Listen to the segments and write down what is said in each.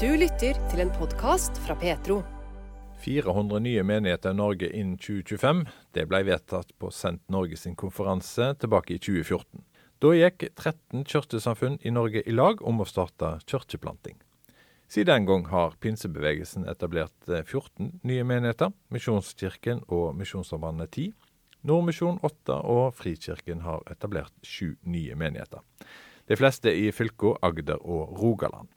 Du lytter til en podkast fra Petro. 400 nye menigheter i Norge innen 2025. Det ble vedtatt på Sendt Norge sin konferanse tilbake i 2014. Da gikk 13 kirkesamfunn i Norge i lag om å starte kirkeplanting. Siden den gang har pinsebevegelsen etablert 14 nye menigheter, Misjonskirken og Misjonssambandet 10. Nordmisjon 8 og Frikirken har etablert sju nye menigheter. De fleste i fylkene Agder og Rogaland.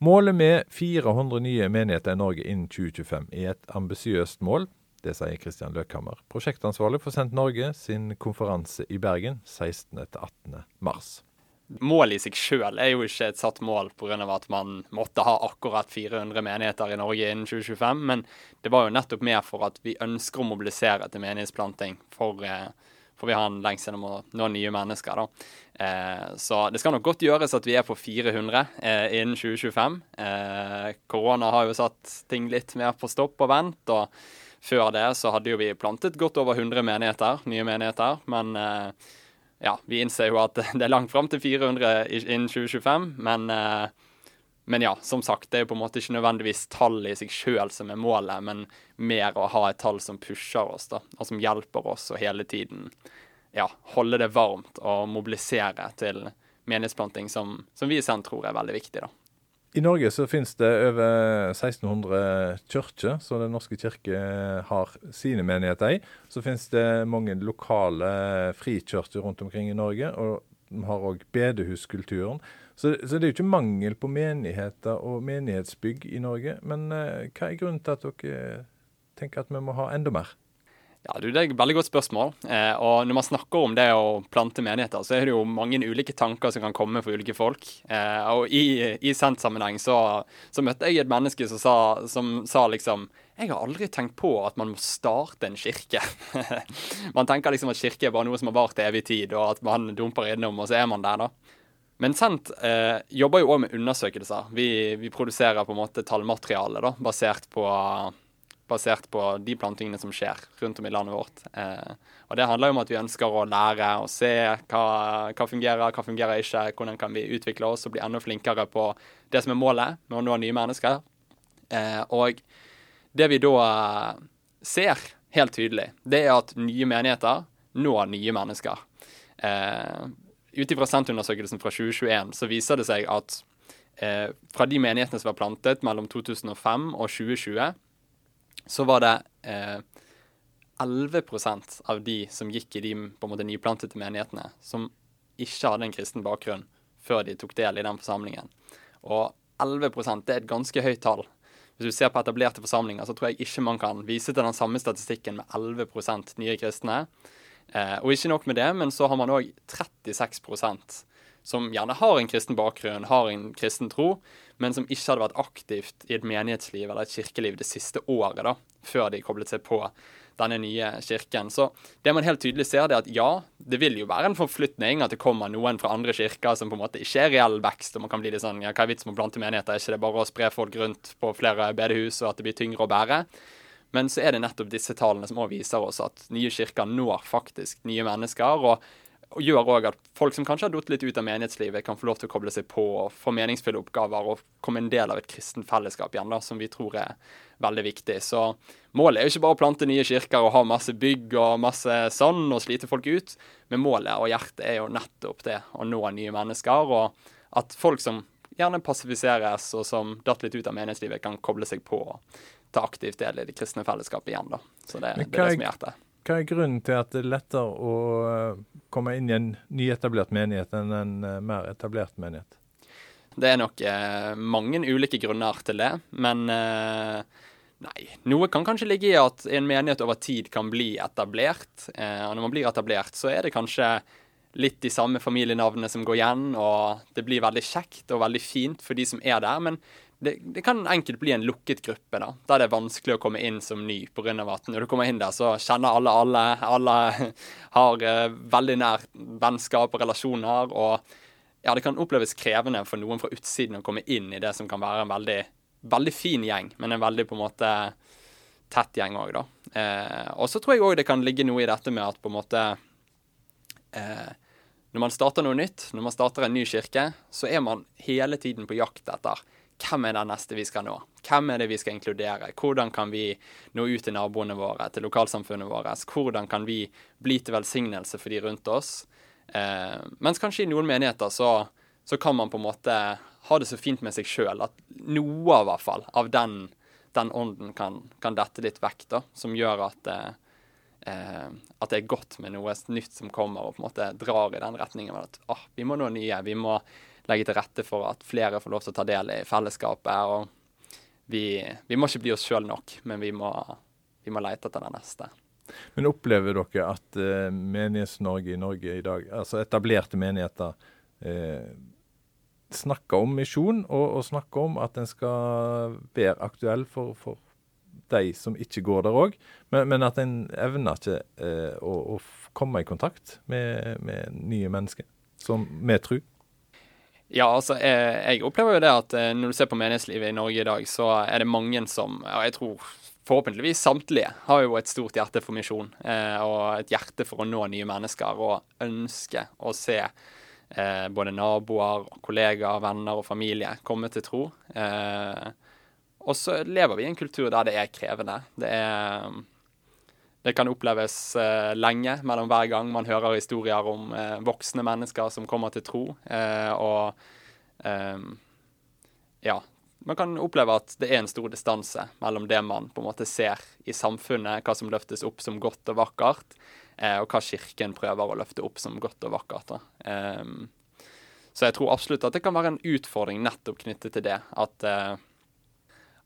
Målet med 400 nye menigheter i Norge innen 2025 er et ambisiøst mål. Det sier Kristian Løkhammer, prosjektansvarlig for Sendt Norge sin konferanse i Bergen 16.-18. mars. Målet i seg sjøl er jo ikke et satt mål pga. at man måtte ha akkurat 400 menigheter i Norge innen 2025, men det var jo nettopp mer for at vi ønsker å mobilisere til menighetsplanting for eh, for vi har en lengsel om å nå nye mennesker. da. Eh, så det skal nok godt gjøres at vi er på 400 eh, innen 2025. Eh, korona har jo satt ting litt mer på stopp og vent. og Før det så hadde jo vi plantet godt over 100 menigheter, nye menigheter. Men eh, ja, vi innser jo at det er langt fram til 400 innen 2025. Men eh, men ja, som sagt, det er jo på en måte ikke nødvendigvis tallet i seg sjøl som er målet, men mer å ha et tall som pusher oss, da, og som hjelper oss å hele tiden ja, holde det varmt og mobilisere til menighetsplanting, som, som vi i Send tror er veldig viktig. da. I Norge så finnes det over 1600 kirker, så Den norske kirke har sine menigheter i. Så finnes det mange lokale frikirker rundt omkring i Norge, og vi har òg bedehuskulturen. Så, så, det er jo ikke mangel på menigheter og menighetsbygg i Norge. Men eh, hva er grunnen til at dere tenker at vi må ha enda mer? Ja, du, Det er et veldig godt spørsmål. Eh, og Når man snakker om det å plante menigheter, så er det jo mange ulike tanker som kan komme for ulike folk. Eh, og I, i Sendt-sammenheng så, så, møtte jeg et menneske som sa, som sa liksom jeg har aldri tenkt på at man må starte en kirke. man tenker liksom at kirke er bare noe som har vart til evig tid, og at man dumper innom, og så er man der, da. Men Sendt eh, jobber jo òg med undersøkelser. Vi, vi, produserer på en måte tallmateriale da, basert på, basert på, de plantingene som skjer rundt om i landet vårt. Eh, og Det handler jo om at vi ønsker å lære og se hva, hva fungerer, hva fungerer ikke. Hvordan kan vi utvikle oss og bli enda flinkere på det som er målet med å nå nye mennesker. Eh, og det vi da ser helt tydelig, det er at nye menigheter når nye mennesker. Eh, ut ifra Senterundersøkelsen fra 2021 så viser det seg at eh, fra de menighetene som var plantet mellom 2005 og 2020, så var det eh, 11% av de som gikk i de på en måte nyplantede menighetene, som ikke hadde en kristen bakgrunn før de tok del i den forsamlingen. Og 11 det er et ganske høyt tall. Hvis du ser på etablerte forsamlinger, så tror jeg ikke man kan vise til den samme statistikken med 11 nye kristne. Eh, og ikke nok med det, men så har man òg 36% som gjerne har en kristen bakgrunn, har en kristen tro, men som ikke hadde vært aktivt i et menighetsliv eller et kirkeliv det siste året da, før de koblet seg på denne nye kirken. Så det man helt tydelig ser, er at ja, det vil jo være en forflytning, at det kommer noen fra andre kirker som på en måte ikke er reell vekst, og man kan bli litt sånn ja, hva er vitsen med å plante menigheter, er ikke det bare å spre folk rundt på flere bedehus, og at det blir tyngre å bære? Men så er det nettopp disse tallene som også viser oss at nye kirker når faktisk nye mennesker. og, og gjør òg at folk som kanskje har datt litt ut av menighetslivet, kan få lov til å koble seg på og få meningsfulle oppgaver og komme en del av et kristent fellesskap igjen, da, som vi tror er veldig viktig. Så målet er jo ikke bare å plante nye kirker og ha masse bygg og masse sånn og slite folk ut, men målet og hjertet er jo nettopp det, å nå nye mennesker. Og at folk som gjerne passifiseres og som datt litt ut av menighetslivet, kan koble seg på ta aktivt del i det kristne fellesskapet igjen. da. Så det, det er det som er hjertet. Hva er grunnen til at det er lettere å eh, komme inn i en nyetablert menighet enn en uh, mer etablert menighet? Det er nok eh, mange ulike grunner til det, men eh, nei. Noe kan kanskje ligge i at en menighet over tid kan bli etablert. Eh, og når man blir etablert, så er det kanskje litt de samme familienavnene som går igjen, og det blir veldig kjekt og veldig fint for de som er der. Men det, det, kan enkelt bli en lukket gruppe, da, der det er vanskelig å komme inn som ny På grunn av at når du kommer inn der, så kjenner alle alle. Alle har uh, veldig nær vennskap og relasjoner. Og ja, det kan oppleves krevende for noen fra utsiden å komme inn i det som kan være en veldig, veldig fin gjeng, men en veldig på en måte tett gjeng òg, da. Uh, og så tror jeg òg det kan ligge noe i dette med at på en måte uh, når man starter noe nytt, når man starter en ny kirke, så er man hele tiden på jakt etter hvem er det neste vi skal nå? Hvem er det vi skal inkludere? Hvordan kan vi nå ut til naboene våre, til lokalsamfunnet vårt? Hvordan kan vi bli til velsignelse for de rundt oss? Eh, mens kanskje i noen menigheter så, så, kan man på en måte ha det så fint med seg sjøl at noe av, hvert fall, av den, den ånden kan, kan, dette litt vekk, da, som gjør at eh, eh, at det er godt med noe nytt som kommer og på en måte drar i den retningen. At oh, vi må nå nye. Vi må legge til rette for at flere får lov til å ta del i fellesskapet. og Vi, vi må ikke bli oss sjøl nok, men vi må, vi må lete etter det neste. Men opplever dere at eh, Menighets-Norge i Norge i dag, altså etablerte menigheter, eh, snakker om misjon, og, og, snakker om at en skal være aktuell for, for de som ikke går der òg, men, men, at en evner ikke eh, å, å, komme i kontakt med, med nye mennesker som med tro. Ja, altså, jeg, jeg, opplever jo det at eh, når du ser på menighetslivet i Norge i dag, så er det mange som, og jeg tror forhåpentligvis samtlige, har jo et stort hjerte for misjon. Eh, og et hjerte for å nå nye mennesker, og ønske å se eh, både naboer, kollegaer, venner og familie komme til tro. Eh, og så lever vi i en kultur der det er krevende. Det er det kan oppleves eh, lenge mellom hver gang man hører historier om eh, voksne mennesker som kommer til tro. Eh, og ehm, ja, man kan oppleve at det er en stor distanse mellom det man på en måte ser i samfunnet, hva som løftes opp som godt og vakkert, eh, og hva Kirken prøver å løfte opp som godt og vakkert. Ehm, så jeg tror absolutt at det kan være en utfordring nettopp knyttet til det. At, eh,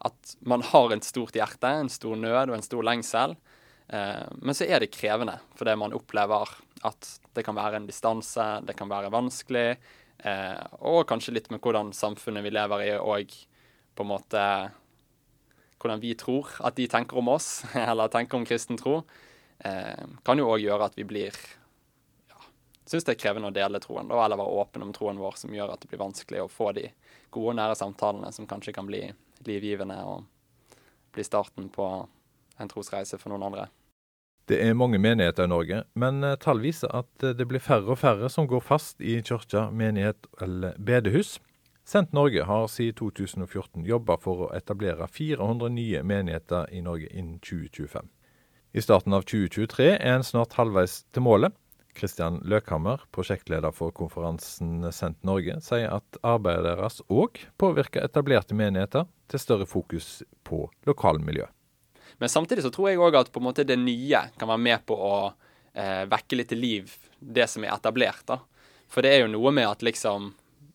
at man har et stort hjerte, en stor nød og en stor lengsel. Eh, men så er det krevende, fordi man opplever at det kan være en distanse, det kan være vanskelig, eh, og kanskje litt med hvordan samfunnet vi lever i, og på en måte hvordan vi tror at de tenker om oss, eller tenker om kristen tro, eh, kan jo òg gjøre at vi blir ja, syns det er krevende å dele troen, eller være åpen om troen vår, som gjør at det blir vanskelig å få de gode, nære samtalene som kanskje kan bli livgivende og bli starten på en trosreise for noen andre. Det er mange menigheter i Norge, men eh, tall viser at eh, det blir færre og færre som går fast i kirke, menighet eller bedehus. Sendt Norge har siden 2014 jobba for å etablere 400 nye menigheter i Norge innen 2025. I starten av 2023 er en snart halvveis til målet. Kristian Løkhammer, prosjektleder for konferansen Sendt Norge, sier at arbeidet deres òg påvirker etablerte menigheter til større fokus på lokalmiljø. Men samtidig så tror jeg òg at på en måte det nye kan være med på å eh, vekke litt til liv det som er etablert. da. For det er jo noe med at liksom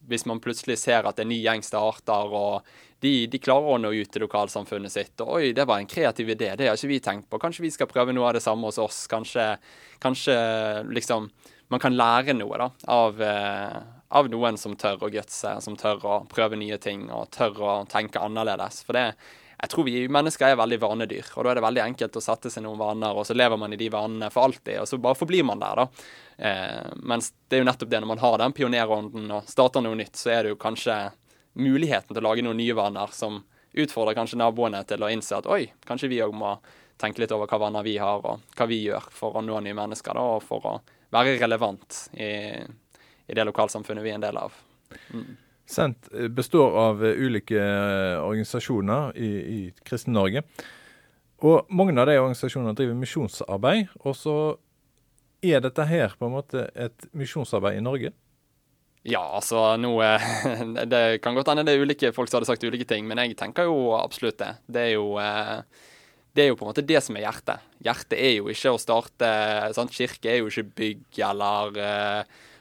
Hvis man plutselig ser at en ny gjeng starter, og de, de, klarer å nå ut til lokalsamfunnet sitt. Og oi, det var en kreativ idé, det har ikke vi tenkt på. Kanskje vi skal prøve noe av det samme hos oss. Kanskje, kanskje liksom man kan lære noe da, av, eh, av noen som tør å gutse, som tør å prøve nye ting og tør å tenke annerledes. For det, jeg tror vi mennesker er veldig vanedyr, og da er det veldig enkelt å sette seg noen vaner, og så lever man i de vanene for alltid, og så bare forblir man der, da. Eh, mens det er jo nettopp det, når man har den pionerånden og starter noe nytt, så er det jo kanskje muligheten til å lage noen nye vaner som utfordrer kanskje naboene til å innse at oi, kanskje vi òg må tenke litt over hva vaner vi har, og hva vi gjør for å nå nye mennesker, da, og for å være relevant i, i det lokalsamfunnet vi er en del av. Mm. Sent eh, består av eh, ulike eh, organisasjoner i, i Kristen-Norge. Og mange av de organisasjonene driver misjonsarbeid. Og så er dette her på en måte et misjonsarbeid i Norge? Ja, altså nå Det kan godt hende det er ulike folk som hadde sagt ulike ting, men jeg tenker jo absolutt det. Det er jo det er jo på en måte det som er hjertet. Hjertet er jo ikke å starte sant? Kirke er jo ikke bygg eller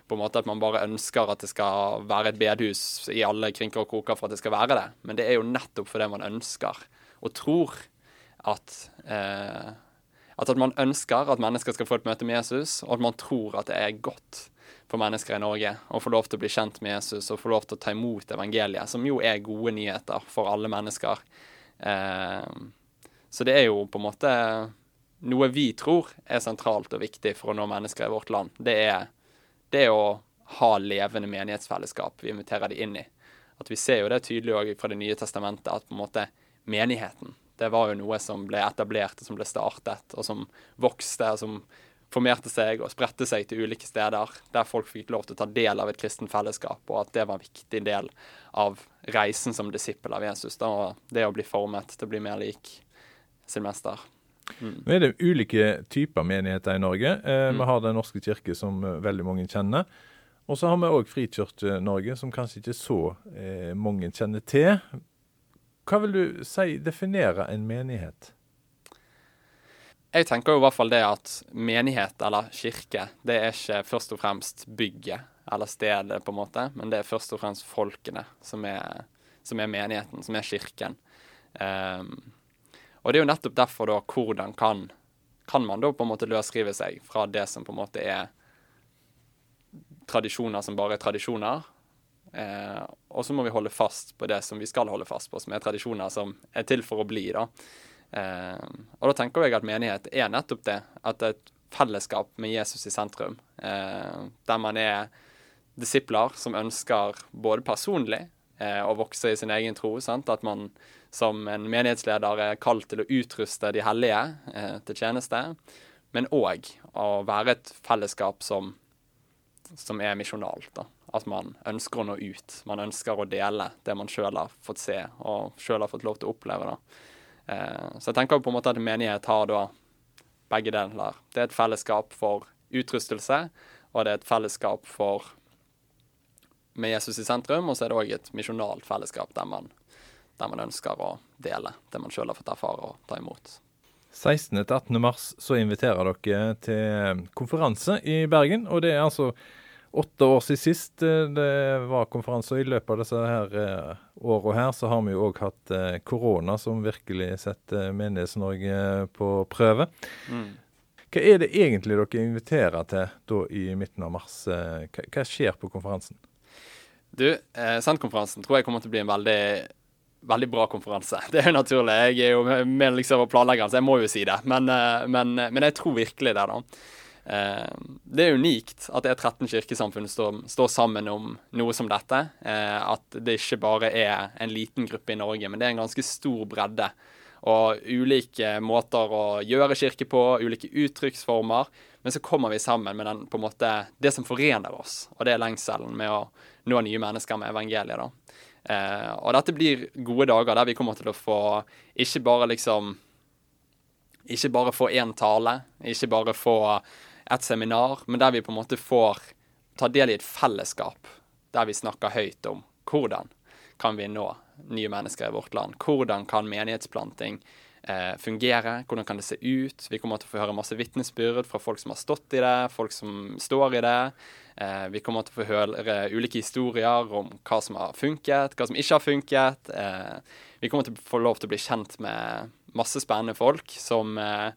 på en måte at man bare ønsker at det skal være et bedehus i alle krinker og kroker for at det skal være det. Men det er jo nettopp fordi man ønsker og tror at eh, at man ønsker at mennesker skal få et møte med Jesus, og at man tror at det er godt for mennesker i Norge å få lov til å bli kjent med Jesus og få lov til å ta imot evangeliet, som jo er gode nyheter for alle mennesker. Eh, så det er jo på en måte noe vi tror er sentralt og viktig for å nå mennesker i vårt land. Det er det å ha levende menighetsfellesskap vi inviterer de inn i. At Vi ser jo det tydelig også fra Det nye testamentet, at på en måte menigheten det var jo noe som ble etablert og som ble startet, og som vokste, og som formerte seg og spredte seg til ulike steder, der folk fikk lov til å ta del av et kristen fellesskap, og at det var en viktig del av reisen som disippel av Jesus. Da, og det å bli formet til å bli mer lik sin mester. Mm. Nå er det ulike typer menigheter i Norge. Eh, mm. Vi har Den norske kirke, som eh, veldig mange kjenner. Og så har vi òg Frikirke-Norge, som kanskje ikke så eh, mange kjenner til. Hva vil du si definerer en menighet? Jeg tenker jo i hvert fall det at menighet eller kirke, det er ikke først og fremst bygget eller stedet, på en måte, men det er først og fremst folkene som er, som er menigheten, som er kirken. Um, og det er jo nettopp derfor, da, hvordan kan, kan man da på en måte løsrive seg fra det som på en måte er tradisjoner som bare er tradisjoner. Eh, og så må vi holde fast på det som vi skal holde fast på, som er tradisjoner som er til for å bli. da. Eh, og da tenker jeg at menighet er nettopp det. At det er et fellesskap med Jesus i sentrum. Eh, der man er disipler som ønsker både personlig å vokse i sin egen tro. Sant? At man som en menighetsleder er kalt til å utruste de hellige eh, til tjeneste. Men òg å være et fellesskap som som er misjonalt. At man ønsker å nå ut. Man ønsker å dele det man sjøl har fått se og sjøl har fått lov til å oppleve. da. Eh, så jeg tenker på en måte at en menighet har da begge deler. Det er et fellesskap for utrustelse, og det er et fellesskap for med Jesus i sentrum, og så er det òg et misjonalt fellesskap der man, der man ønsker å dele det man sjøl har fått erfare og ta imot. 16. til 18. mars så inviterer dere til konferanse i Bergen. Og det er altså åtte år siden sist eh, det var konferanse. Og i løpet av disse her åra årene her så har vi jo òg hatt eh, korona, som virkelig setter Menighets-Norge på prøve. Mm. Hva er det egentlig dere inviterer til da i midten av mars? Hva skjer på konferansen? Du, eh, Senterkonferansen tror jeg kommer til å bli en veldig veldig bra konferanse. Det er jo naturlig. Jeg er jo med liksom og planlegger, så jeg må jo si det. Men, eh, men, eh, men jeg tror virkelig det, da. Eh, det er unikt at det er 13 kirkesamfunn som står sammen om noe som dette. At det ikke bare er en liten gruppe i Norge, men det er en ganske stor bredde. Og ulike måter å gjøre kirke på, ulike uttrykksformer. Men så kommer vi sammen med den, på en måte, det som forener oss, og det er lengselen med å nå nye mennesker med evangeliet. da. Eh, og dette blir gode dager der vi kommer til å få ikke bare liksom Ikke bare få én tale, ikke bare få et seminar, men der vi på en måte får ta del i et fellesskap der vi snakker høyt om hvordan kan vi nå nye mennesker i vårt land. Hvordan kan menighetsplanting eh, fungere? Hvordan kan det se ut? Vi kommer til å få høre masse vitnesbyrd fra folk som har stått i det, folk som står i det. Eh, vi kommer til å få høre ulike historier om hva som har funket, hva som ikke har funket. Eh, vi kommer til å få lov til å bli kjent med masse spennende folk som, eh,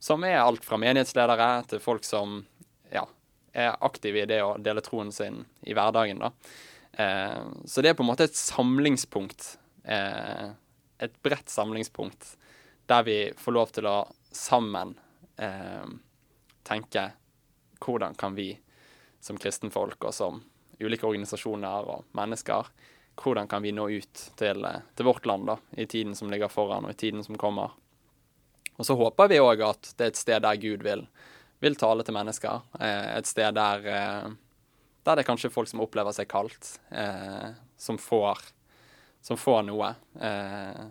som er alt fra menighetsledere til folk som ja, er aktive i det å dele troen sin i hverdagen. da. Eh, så det er på en måte et samlingspunkt. Eh, et bredt samlingspunkt der vi får lov til å sammen eh, tenke hvordan kan vi som kristenfolk og som ulike organisasjoner og mennesker, hvordan kan vi nå ut til, til vårt land da, i tiden som ligger foran og i tiden som kommer. Og så håper vi òg at det er et sted der Gud vil, vil tale til mennesker. Et sted der, eh, er det kanskje folk som opplever seg kaldt, eh, som, får, som får noe. Eh,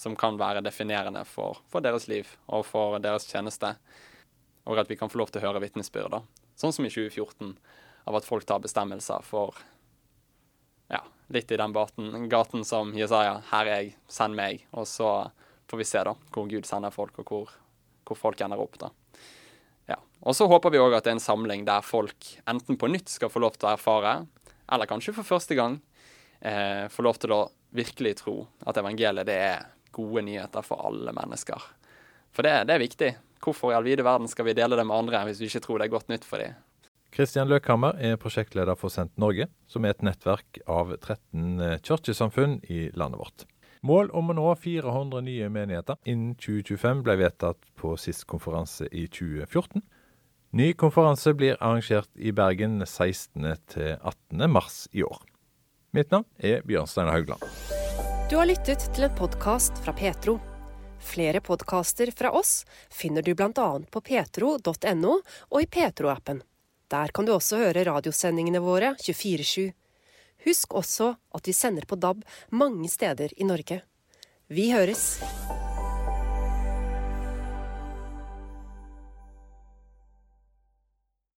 som kan være definerende for, for, deres liv og for deres tjeneste. Og at vi kan få lov til å høre vitnesbyrd, sånn som i 2014, av at folk tar bestemmelser for ja, litt i den baten, gaten som Jesaja, her er jeg, send meg. Og så får vi se da, hvor Gud sender folk, og hvor, hvor folk ender opp. da. Ja. Og så håper vi òg at det er en samling der folk enten på nytt skal få lov til å erfare, eller kanskje for første gang, eh, få lov til å virkelig tro at evangeliet det er gode nyheter for alle mennesker. For det, det er viktig. Hvorfor i all vide verden skal vi dele det med andre hvis vi ikke tror det er godt nytt for dem? Kristian Løkhammer er prosjektleder for Sendt Norge, som er et nettverk av 13 eh, kirkesamfunn i landet vårt. Mål om å nå 400 nye menigheter innen 2025 ble vedtatt på sist konferanse i 2014. Ny konferanse blir arrangert i Bergen 16. til 18. mars i år. Mitt navn er Bjørnstein Haugland. Du har lyttet til en podkast fra Petro. Flere podkaster fra oss finner du bl.a. på petro.no og i Petro-appen. Der kan du også høre radiosendingene våre 24-7. Husk også at vi sender på DAB mange steder i Norge. Vi høres!